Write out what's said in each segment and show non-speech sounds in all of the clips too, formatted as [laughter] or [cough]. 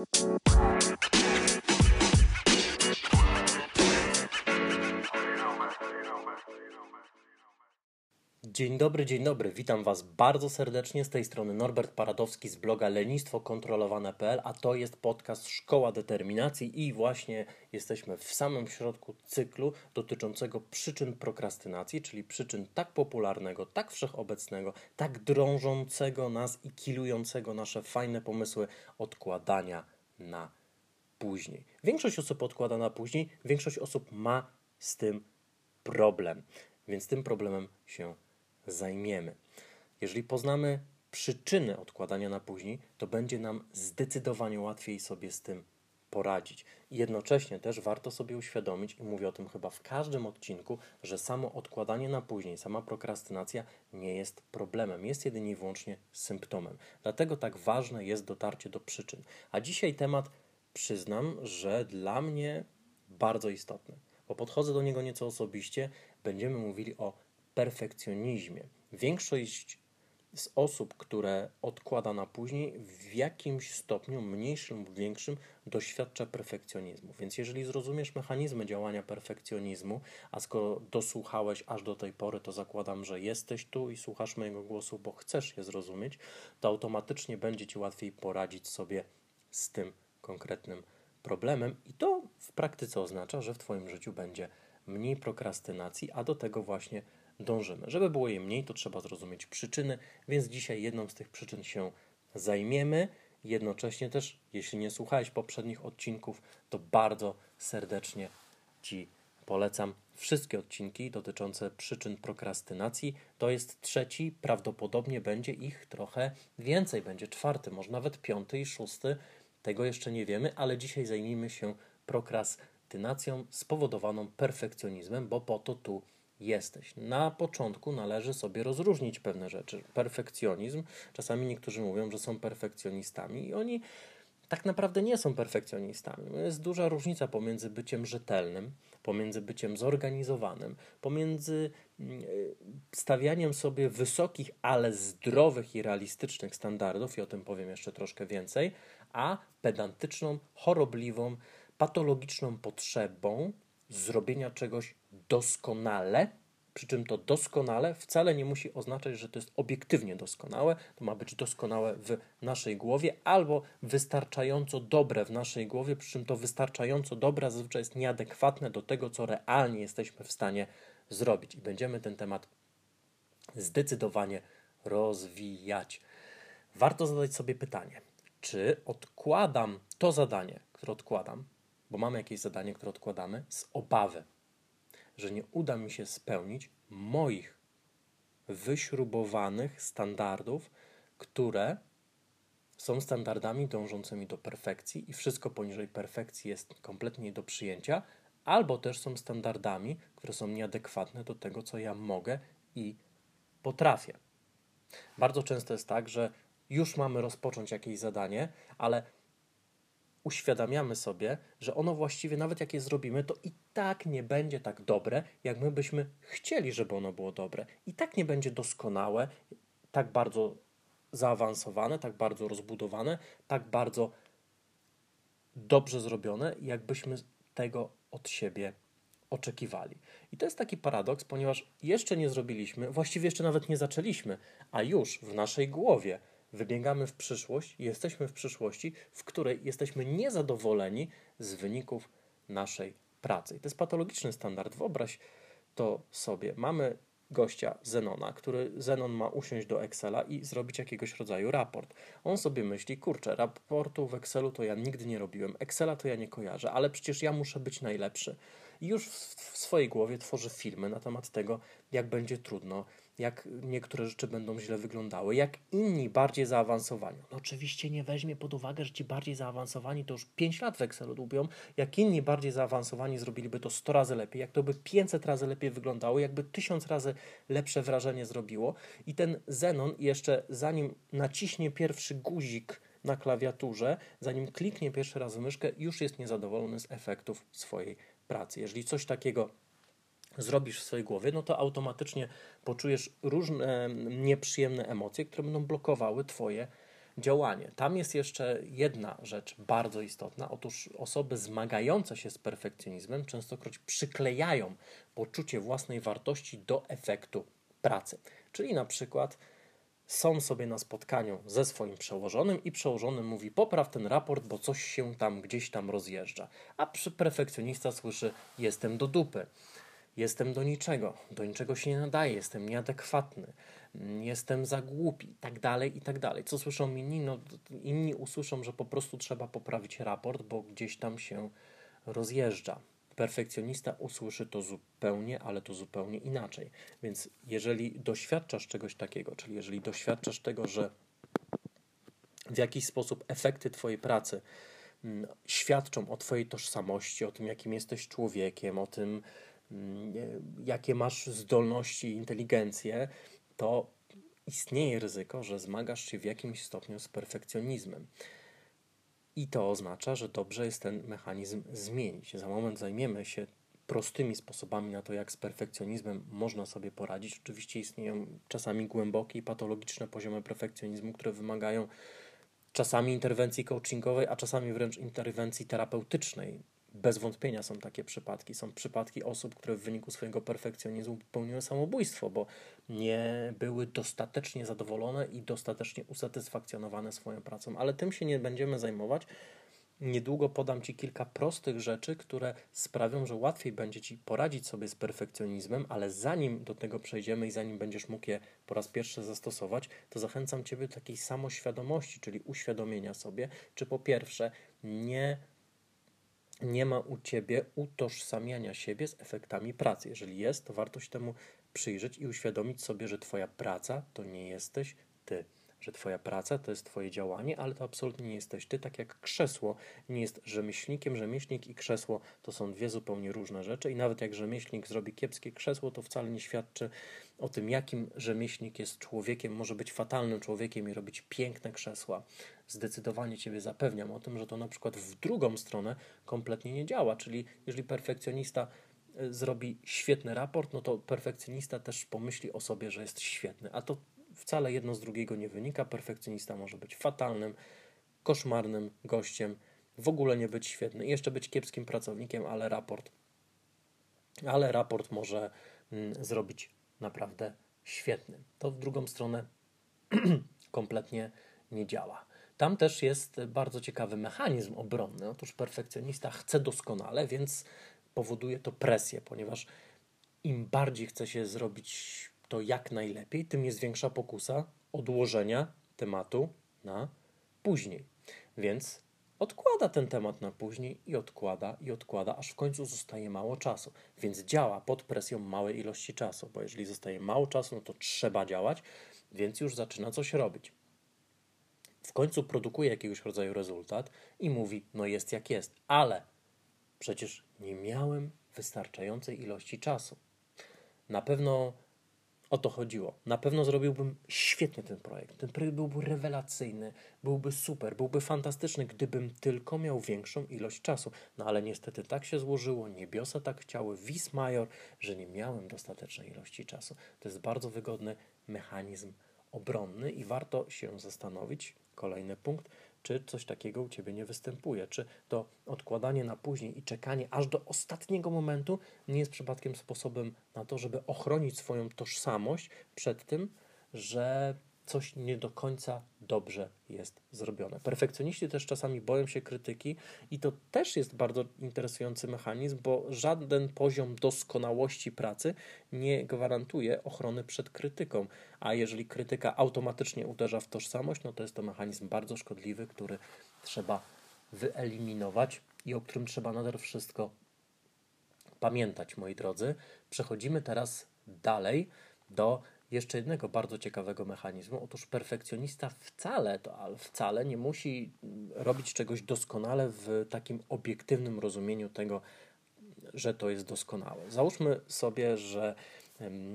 Música Dzień dobry, dzień dobry. Witam Was bardzo serdecznie. Z tej strony Norbert Paradowski z bloga lenistwokontrolowane.pl, a to jest podcast Szkoła Determinacji i właśnie jesteśmy w samym środku cyklu dotyczącego przyczyn prokrastynacji, czyli przyczyn tak popularnego, tak wszechobecnego, tak drążącego nas i kilującego nasze fajne pomysły odkładania na później. Większość osób odkłada na później, większość osób ma z tym problem, więc tym problemem się zajmiemy. Jeżeli poznamy przyczyny odkładania na później, to będzie nam zdecydowanie łatwiej sobie z tym poradzić. Jednocześnie też warto sobie uświadomić, i mówię o tym chyba w każdym odcinku, że samo odkładanie na później, sama prokrastynacja nie jest problemem, jest jedynie i wyłącznie symptomem. Dlatego tak ważne jest dotarcie do przyczyn. A dzisiaj temat, przyznam, że dla mnie bardzo istotny, bo podchodzę do niego nieco osobiście. Będziemy mówili o perfekcjonizmie. Większość z osób, które odkłada na później, w jakimś stopniu, mniejszym lub większym, doświadcza perfekcjonizmu. Więc jeżeli zrozumiesz mechanizmy działania perfekcjonizmu, a skoro dosłuchałeś aż do tej pory, to zakładam, że jesteś tu i słuchasz mojego głosu, bo chcesz je zrozumieć, to automatycznie będzie ci łatwiej poradzić sobie z tym konkretnym problemem. I to w praktyce oznacza, że w Twoim życiu będzie mniej prokrastynacji, a do tego właśnie dążymy. Żeby było jej mniej, to trzeba zrozumieć przyczyny, więc dzisiaj jedną z tych przyczyn się zajmiemy. Jednocześnie też, jeśli nie słuchałeś poprzednich odcinków, to bardzo serdecznie Ci polecam wszystkie odcinki dotyczące przyczyn prokrastynacji. To jest trzeci, prawdopodobnie będzie ich trochę więcej, będzie czwarty, może nawet piąty i szósty. Tego jeszcze nie wiemy, ale dzisiaj zajmijmy się prokrastynacją spowodowaną perfekcjonizmem, bo po to tu jesteś. Na początku należy sobie rozróżnić pewne rzeczy. Perfekcjonizm, czasami niektórzy mówią, że są perfekcjonistami i oni tak naprawdę nie są perfekcjonistami. Jest duża różnica pomiędzy byciem rzetelnym, pomiędzy byciem zorganizowanym, pomiędzy mm, stawianiem sobie wysokich, ale zdrowych i realistycznych standardów, i o tym powiem jeszcze troszkę więcej, a pedantyczną, chorobliwą, patologiczną potrzebą zrobienia czegoś doskonale, przy czym to doskonale wcale nie musi oznaczać, że to jest obiektywnie doskonałe, to ma być doskonałe w naszej głowie albo wystarczająco dobre w naszej głowie, przy czym to wystarczająco dobre zazwyczaj jest nieadekwatne do tego, co realnie jesteśmy w stanie zrobić. I będziemy ten temat zdecydowanie rozwijać. Warto zadać sobie pytanie, czy odkładam to zadanie, które odkładam, bo mamy jakieś zadanie, które odkładamy, z obawy, że nie uda mi się spełnić moich wyśrubowanych standardów, które są standardami dążącymi do perfekcji i wszystko poniżej perfekcji jest kompletnie nie do przyjęcia, albo też są standardami, które są nieadekwatne do tego, co ja mogę i potrafię. Bardzo często jest tak, że już mamy rozpocząć jakieś zadanie, ale uświadamiamy sobie, że ono właściwie, nawet jak je zrobimy, to i tak nie będzie tak dobre, jak my byśmy chcieli, żeby ono było dobre. I tak nie będzie doskonałe, tak bardzo zaawansowane, tak bardzo rozbudowane, tak bardzo dobrze zrobione, jakbyśmy tego od siebie oczekiwali. I to jest taki paradoks, ponieważ jeszcze nie zrobiliśmy, właściwie jeszcze nawet nie zaczęliśmy, a już w naszej głowie wybiegamy w przyszłość i jesteśmy w przyszłości, w której jesteśmy niezadowoleni z wyników naszej pracy. I to jest patologiczny standard. Wyobraź to sobie. Mamy gościa Zenona, który Zenon ma usiąść do Excela i zrobić jakiegoś rodzaju raport. On sobie myśli, kurczę, raportu w Excelu to ja nigdy nie robiłem, Excela to ja nie kojarzę, ale przecież ja muszę być najlepszy. I już w, w swojej głowie tworzy filmy na temat tego, jak będzie trudno, jak niektóre rzeczy będą źle wyglądały, jak inni bardziej zaawansowani. No oczywiście nie weźmie pod uwagę, że ci bardziej zaawansowani to już 5 lat w Excelu dłubią, jak inni bardziej zaawansowani zrobiliby to 100 razy lepiej, jak to by 500 razy lepiej wyglądało, jakby 1000 razy lepsze wrażenie zrobiło. I ten Zenon jeszcze zanim naciśnie pierwszy guzik na klawiaturze, zanim kliknie pierwszy raz w myszkę, już jest niezadowolony z efektów swojej pracy. Jeżeli coś takiego zrobisz w swojej głowie, no to automatycznie poczujesz różne nieprzyjemne emocje, które będą blokowały Twoje działanie. Tam jest jeszcze jedna rzecz bardzo istotna. Otóż osoby zmagające się z perfekcjonizmem częstokroć przyklejają poczucie własnej wartości do efektu pracy. Czyli na przykład są sobie na spotkaniu ze swoim przełożonym i przełożony mówi popraw ten raport, bo coś się tam gdzieś tam rozjeżdża. A perfekcjonista słyszy jestem do dupy, jestem do niczego, do niczego się nie nadaje, jestem nieadekwatny, jestem za głupi, i tak dalej, i tak dalej. Co słyszą inni? No, inni usłyszą, że po prostu trzeba poprawić raport, bo gdzieś tam się rozjeżdża. Perfekcjonista usłyszy to zupełnie, ale to zupełnie inaczej. Więc jeżeli doświadczasz czegoś takiego, czyli jeżeli doświadczasz tego, że w jakiś sposób efekty Twojej pracy mm, świadczą o Twojej tożsamości, o tym, jakim jesteś człowiekiem, o tym, mm, jakie masz zdolności i inteligencję, to istnieje ryzyko, że zmagasz się w jakimś stopniu z perfekcjonizmem. I to oznacza, że dobrze jest ten mechanizm zmienić. Za moment zajmiemy się prostymi sposobami na to, jak z perfekcjonizmem można sobie poradzić. Oczywiście istnieją czasami głębokie i patologiczne poziomy perfekcjonizmu, które wymagają czasami interwencji coachingowej, a czasami wręcz interwencji terapeutycznej. Bez wątpienia są takie przypadki. Są przypadki osób, które w wyniku swojego perfekcjonizmu popełniły samobójstwo, bo nie były dostatecznie zadowolone i dostatecznie usatysfakcjonowane swoją pracą. Ale tym się nie będziemy zajmować. Niedługo podam Ci kilka prostych rzeczy, które sprawią, że łatwiej będzie Ci poradzić sobie z perfekcjonizmem, ale zanim do tego przejdziemy i zanim będziesz mógł je po raz pierwszy zastosować, to zachęcam Ciebie do takiej samoświadomości, czyli uświadomienia sobie, czy po pierwsze nie nie ma u ciebie utożsamiania siebie z efektami pracy. Jeżeli jest, to warto się temu przyjrzeć i uświadomić sobie, że Twoja praca to nie jesteś Ty. Że Twoja praca to jest Twoje działanie, ale to absolutnie nie jesteś Ty, tak jak krzesło nie jest rzemieślnikiem. Rzemieślnik i krzesło to są dwie zupełnie różne rzeczy, i nawet jak rzemieślnik zrobi kiepskie krzesło, to wcale nie świadczy o tym, jakim rzemieślnik jest człowiekiem. Może być fatalnym człowiekiem i robić piękne krzesła. Zdecydowanie Ciebie zapewniam o tym, że to na przykład w drugą stronę kompletnie nie działa. Czyli jeżeli perfekcjonista e, zrobi świetny raport, no to perfekcjonista też pomyśli o sobie, że jest świetny. A to wcale jedno z drugiego nie wynika. Perfekcjonista może być fatalnym, koszmarnym gościem, w ogóle nie być świetny, jeszcze być kiepskim pracownikiem, ale raport, ale raport może mm, zrobić naprawdę świetny. To w drugą stronę [clears throat] kompletnie nie działa. Tam też jest bardzo ciekawy mechanizm obronny. Otóż perfekcjonista chce doskonale, więc powoduje to presję, ponieważ im bardziej chce się zrobić to jak najlepiej, tym jest większa pokusa odłożenia tematu na później. Więc odkłada ten temat na później i odkłada i odkłada, aż w końcu zostaje mało czasu. Więc działa pod presją małej ilości czasu, bo jeżeli zostaje mało czasu, no to trzeba działać, więc już zaczyna coś robić. W końcu produkuje jakiegoś rodzaju rezultat i mówi: No jest jak jest, ale przecież nie miałem wystarczającej ilości czasu. Na pewno o to chodziło. Na pewno zrobiłbym świetnie ten projekt. Ten projekt byłby rewelacyjny, byłby super, byłby fantastyczny, gdybym tylko miał większą ilość czasu. No ale niestety tak się złożyło, niebiosa tak chciały, vis major, że nie miałem dostatecznej ilości czasu. To jest bardzo wygodny mechanizm obronny i warto się zastanowić, kolejny punkt, czy coś takiego u Ciebie nie występuje, czy to odkładanie na później i czekanie aż do ostatniego momentu nie jest przypadkiem sposobem na to, żeby ochronić swoją tożsamość przed tym, że coś nie do końca dobrze jest zrobione. Perfekcjoniści też czasami boją się krytyki i to też jest bardzo interesujący mechanizm, bo żaden poziom doskonałości pracy nie gwarantuje ochrony przed krytyką, a jeżeli krytyka automatycznie uderza w tożsamość, no to jest to mechanizm bardzo szkodliwy, który trzeba wyeliminować i o którym trzeba nade wszystko pamiętać, moi drodzy. Przechodzimy teraz dalej do jeszcze jednego bardzo ciekawego mechanizmu. Otóż perfekcjonista wcale, to ale wcale nie musi robić czegoś doskonale w takim obiektywnym rozumieniu tego, że to jest doskonałe. Załóżmy sobie, że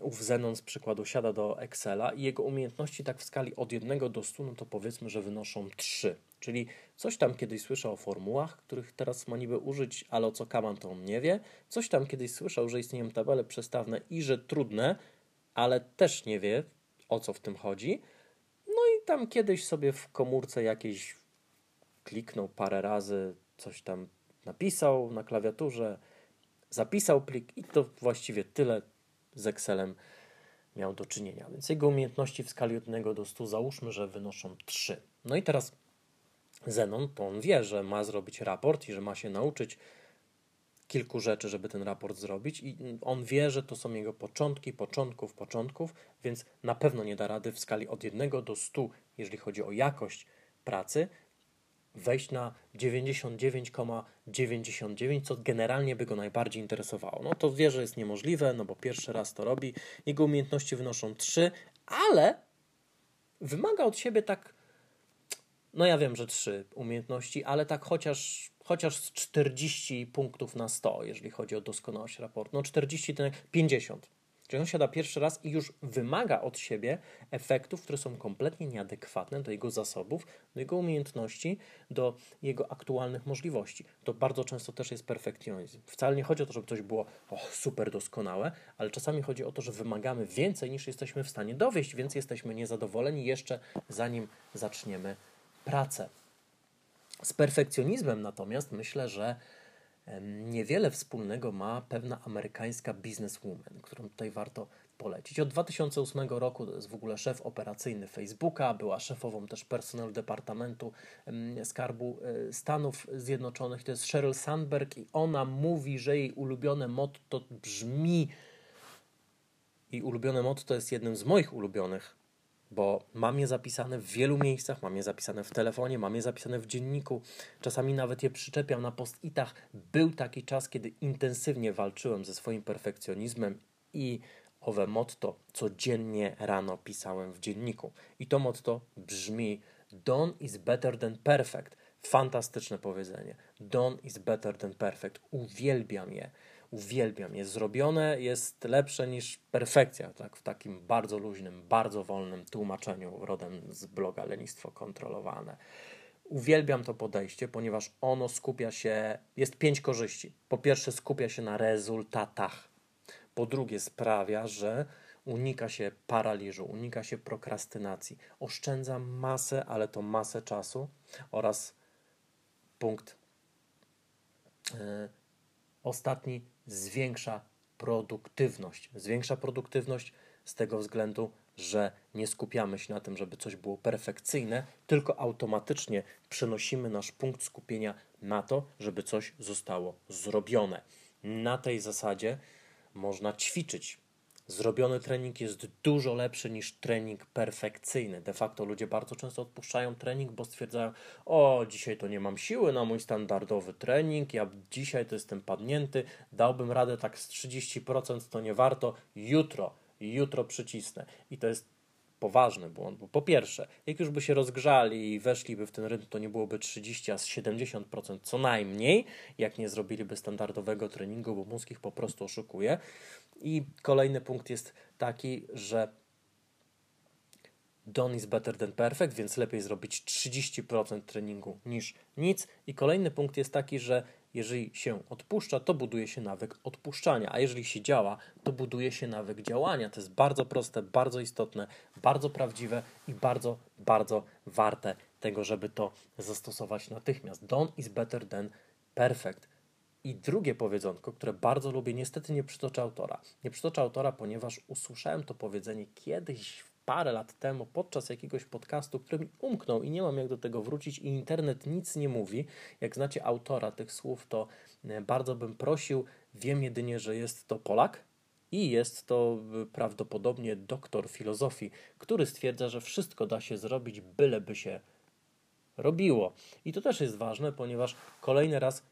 ów Zenon z przykładu siada do Excela i jego umiejętności tak w skali od 1 do 100, no to powiedzmy, że wynoszą 3. Czyli coś tam kiedyś słyszał o formułach, których teraz ma niby użyć, ale o co kaman to on nie wie. Coś tam kiedyś słyszał, że istnieją tabele przestawne i że trudne, ale też nie wie, o co w tym chodzi. No i tam kiedyś sobie w komórce jakieś kliknął parę razy, coś tam napisał na klawiaturze, zapisał plik i to właściwie tyle z Excelem miał do czynienia. Więc jego umiejętności w skali od 1 do 100 załóżmy, że wynoszą 3. No i teraz Zenon, to on wie, że ma zrobić raport i że ma się nauczyć kilku rzeczy, żeby ten raport zrobić, i on wie, że to są jego początki, początków, początków, więc na pewno nie da rady w skali od 1 do 100, jeżeli chodzi o jakość pracy, wejść na 99,99, ,99, co generalnie by go najbardziej interesowało. No to wie, że jest niemożliwe, no bo pierwszy raz to robi. Jego umiejętności wynoszą 3, ale wymaga od siebie tak, no ja wiem, że 3 umiejętności, ale tak chociaż, chociaż z 40 punktów na 100, jeżeli chodzi o doskonałość raportu. No 40 to 50 Czyli on siada pierwszy raz i już wymaga od siebie efektów, które są kompletnie nieadekwatne do jego zasobów, do jego umiejętności, do jego aktualnych możliwości. To bardzo często też jest perfekcjonizm. Wcale nie chodzi o to, żeby coś było oh, super doskonałe, ale czasami chodzi o to, że wymagamy więcej niż jesteśmy w stanie dowieść, więc jesteśmy niezadowoleni jeszcze zanim zaczniemy pracę. Z perfekcjonizmem natomiast myślę, że niewiele wspólnego ma pewna amerykańska businesswoman, którą tutaj warto polecić. Od 2008 roku to jest w ogóle szef operacyjny Facebooka, była szefową też personelu Departamentu Skarbu e, Stanów Zjednoczonych. To jest Sheryl Sandberg i ona mówi, że jej ulubione motto brzmi i ulubione motto jest jednym z moich ulubionych bo mam je zapisane w wielu miejscach, mam je zapisane w telefonie, mam je zapisane w dzienniku, czasami nawet je przyczepiam na post-itach. Był taki czas, kiedy intensywnie walczyłem ze swoim perfekcjonizmem i owe motto codziennie rano pisałem w dzienniku. I to motto brzmi Done is better than perfect. Fantastyczne powiedzenie. Done is better than perfect. Uwielbiam je uwielbiam. Jest zrobione, jest lepsze niż perfekcja, tak, w takim bardzo luźnym, bardzo wolnym tłumaczeniu rodem z bloga Lenistwo Kontrolowane. Uwielbiam to podejście, ponieważ ono skupia się, jest pięć korzyści. Po pierwsze, skupia się na rezultatach. Po drugie, sprawia, że unika się paraliżu, unika się prokrastynacji, oszczędza masę, ale to masę czasu oraz punkt yy, ostatni zwiększa produktywność. Zwiększa produktywność z tego względu, że nie skupiamy się na tym, żeby coś było perfekcyjne, tylko automatycznie przenosimy nasz punkt skupienia na to, żeby coś zostało zrobione. Na tej zasadzie można ćwiczyć Zrobiony trening jest dużo lepszy niż trening perfekcyjny. De facto ludzie bardzo często odpuszczają trening, bo stwierdzają: O, dzisiaj to nie mam siły na mój standardowy trening, ja dzisiaj to jestem padnięty, dałbym radę tak z 30%, to nie warto, jutro, jutro przycisnę. I to jest poważny błąd, bo po pierwsze, jak już by się rozgrzali i weszliby w ten rytm, to nie byłoby 30, a 70% co najmniej, jak nie zrobiliby standardowego treningu, bo mózg ich po prostu oszukuje. I kolejny punkt jest taki, że done is better than perfect, więc lepiej zrobić 30% treningu niż nic. I kolejny punkt jest taki, że jeżeli się odpuszcza, to buduje się nawyk odpuszczania, a jeżeli się działa, to buduje się nawyk działania. To jest bardzo proste, bardzo istotne, bardzo prawdziwe i bardzo, bardzo warte tego, żeby to zastosować natychmiast. Done is better than perfect. I drugie powiedzonko, które bardzo lubię, niestety nie przytoczę autora. Nie przytoczę autora, ponieważ usłyszałem to powiedzenie kiedyś parę lat temu podczas jakiegoś podcastu, który mi umknął i nie mam jak do tego wrócić i internet nic nie mówi. Jak znacie autora tych słów, to e, bardzo bym prosił. Wiem jedynie, że jest to Polak, i jest to e, prawdopodobnie doktor filozofii, który stwierdza, że wszystko da się zrobić, byleby się robiło. I to też jest ważne, ponieważ kolejny raz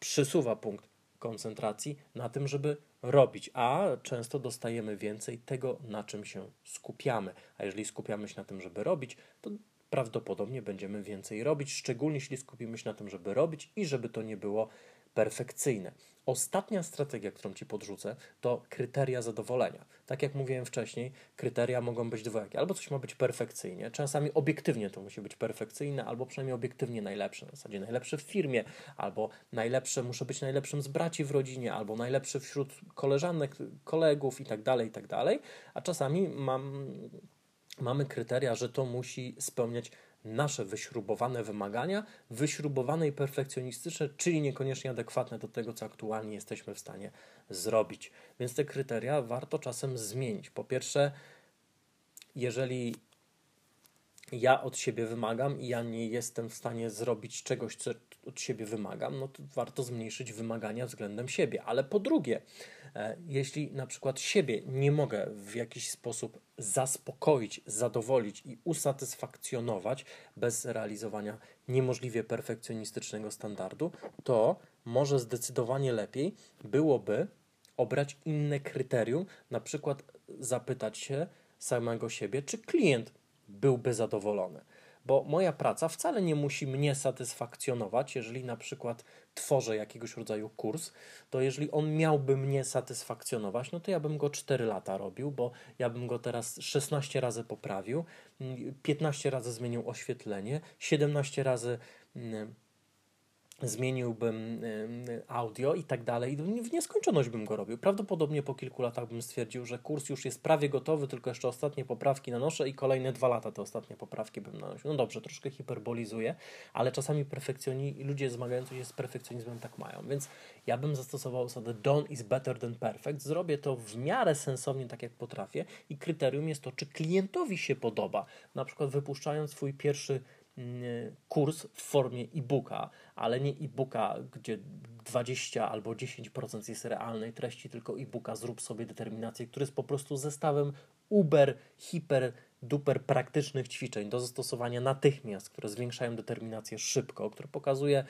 przysuwa punkt koncentracji na tym, żeby robić, a często dostajemy więcej tego, na czym się skupiamy. A jeżeli skupiamy się na tym, żeby robić, to prawdopodobnie będziemy więcej robić, szczególnie jeśli skupimy się na tym, żeby robić i żeby to nie było perfekcyjne. Ostatnia strategia, którą Ci podrzucę, to kryteria zadowolenia. Tak jak mówiłem wcześniej, kryteria mogą być dwojakie. Albo coś ma być perfekcyjnie, czasami obiektywnie to musi być perfekcyjne, albo przynajmniej obiektywnie najlepsze. W zasadzie najlepsze w firmie, albo najlepsze, muszę być najlepszym z braci w rodzinie, albo najlepszy wśród koleżanek, kolegów itd., tak itd. Tak A czasami mam mamy kryteria, że to musi spełniać nasze wyśrubowane wymagania, wyśrubowane i perfekcjonistyczne, czyli niekoniecznie adekwatne do tego, co aktualnie jesteśmy w stanie zrobić. Więc te kryteria warto czasem zmienić. Po pierwsze, jeżeli ja od siebie wymagam i ja nie jestem w stanie zrobić czegoś, co od siebie wymagam, no to warto zmniejszyć wymagania względem siebie. Ale po drugie, e, jeśli na przykład siebie nie mogę w jakiś sposób zaspokoić, zadowolić i usatysfakcjonować bez realizowania niemożliwie perfekcjonistycznego standardu, to może zdecydowanie lepiej byłoby obrać inne kryterium, na przykład zapytać się samego siebie, czy klient byłby zadowolony. Bo moja praca wcale nie musi mnie satysfakcjonować, jeżeli na przykład tworzę jakiegoś rodzaju kurs, to jeżeli on miałby mnie satysfakcjonować, no to ja bym go 4 lata robił, bo ja bym go teraz 16 razy poprawił, 15 razy zmienił oświetlenie, 17 razy mm, zmieniłbym audio i tak dalej. W nieskończoność bym go robił. Prawdopodobnie po kilku latach bym stwierdził, że kurs już jest prawie gotowy, tylko jeszcze ostatnie poprawki nanoszę i kolejne dwa lata te ostatnie poprawki bym nanosił. No dobrze, troszkę hiperbolizuję, ale czasami perfekcjoni, ludzie zmagający się z perfekcjonizmem tak mają. Więc ja bym zastosował zasadę done is better than perfect. Zrobię to w miarę sensownie, tak jak potrafię i kryterium jest to, czy klientowi się podoba. Na przykład wypuszczając swój pierwszy kurs w formie e-booka, ale nie e-booka, gdzie 20 albo 10% jest realnej treści, tylko e-booka zrób sobie determinację, który jest po prostu zestawem uber, hiper, duper praktycznych ćwiczeń do zastosowania natychmiast, które zwiększają determinację szybko, który pokazuje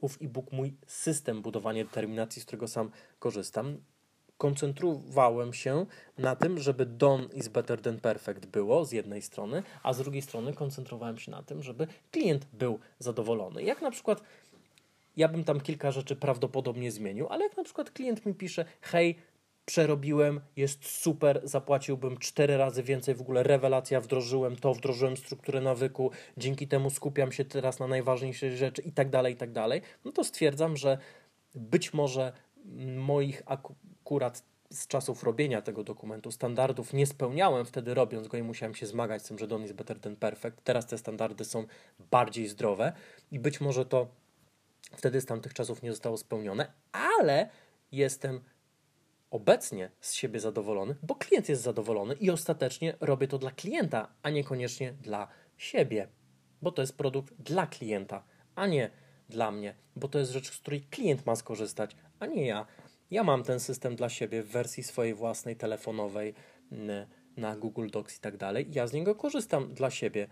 ów e-book mój system budowania determinacji, z którego sam korzystam koncentrowałem się na tym, żeby done is better than perfect było z jednej strony, a z drugiej strony koncentrowałem się na tym, żeby klient był zadowolony. Jak na przykład ja bym tam kilka rzeczy prawdopodobnie zmienił, ale jak na przykład klient mi pisze, hej, przerobiłem, jest super, zapłaciłbym cztery razy więcej, w ogóle rewelacja, wdrożyłem to, wdrożyłem strukturę nawyku, dzięki temu skupiam się teraz na najważniejszych rzeczy i tak dalej, i tak dalej, no to stwierdzam, że być może moich akurat z czasów robienia tego dokumentu standardów nie spełniałem wtedy robiąc go i musiałem się zmagać z tym, że Don is better than perfect. Teraz te standardy są bardziej zdrowe i być może to wtedy z tamtych czasów nie zostało spełnione, ale jestem obecnie z siebie zadowolony, bo klient jest zadowolony i ostatecznie robię to dla klienta, a niekoniecznie dla siebie, bo to jest produkt dla klienta, a nie dla mnie, bo to jest rzecz, z której klient ma skorzystać, a nie ja. Ja mam ten system dla siebie w wersji swojej własnej, telefonowej, na Google Docs i tak dalej. Ja z niego korzystam dla siebie,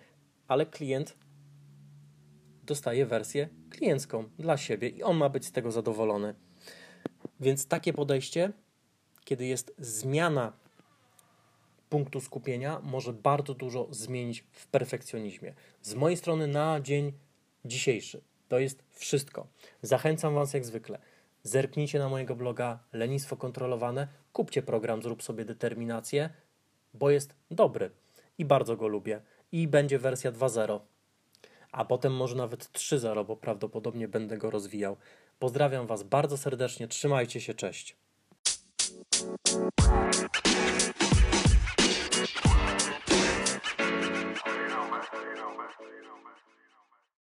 ale klient dostaje wersję kliencką dla siebie i on ma być z tego zadowolony. Więc takie podejście, kiedy jest zmiana punktu skupienia, może bardzo dużo zmienić w perfekcjonizmie. Z mojej strony na dzień dzisiejszy to jest wszystko. Zachęcam Was jak zwykle Zerknijcie na mojego bloga Lenistwo Kontrolowane, kupcie program Zrób sobie determinację, bo jest dobry i bardzo go lubię. I będzie wersja 2.0, a potem może nawet 3.0, bo prawdopodobnie będę go rozwijał. Pozdrawiam Was bardzo serdecznie, trzymajcie się, cześć.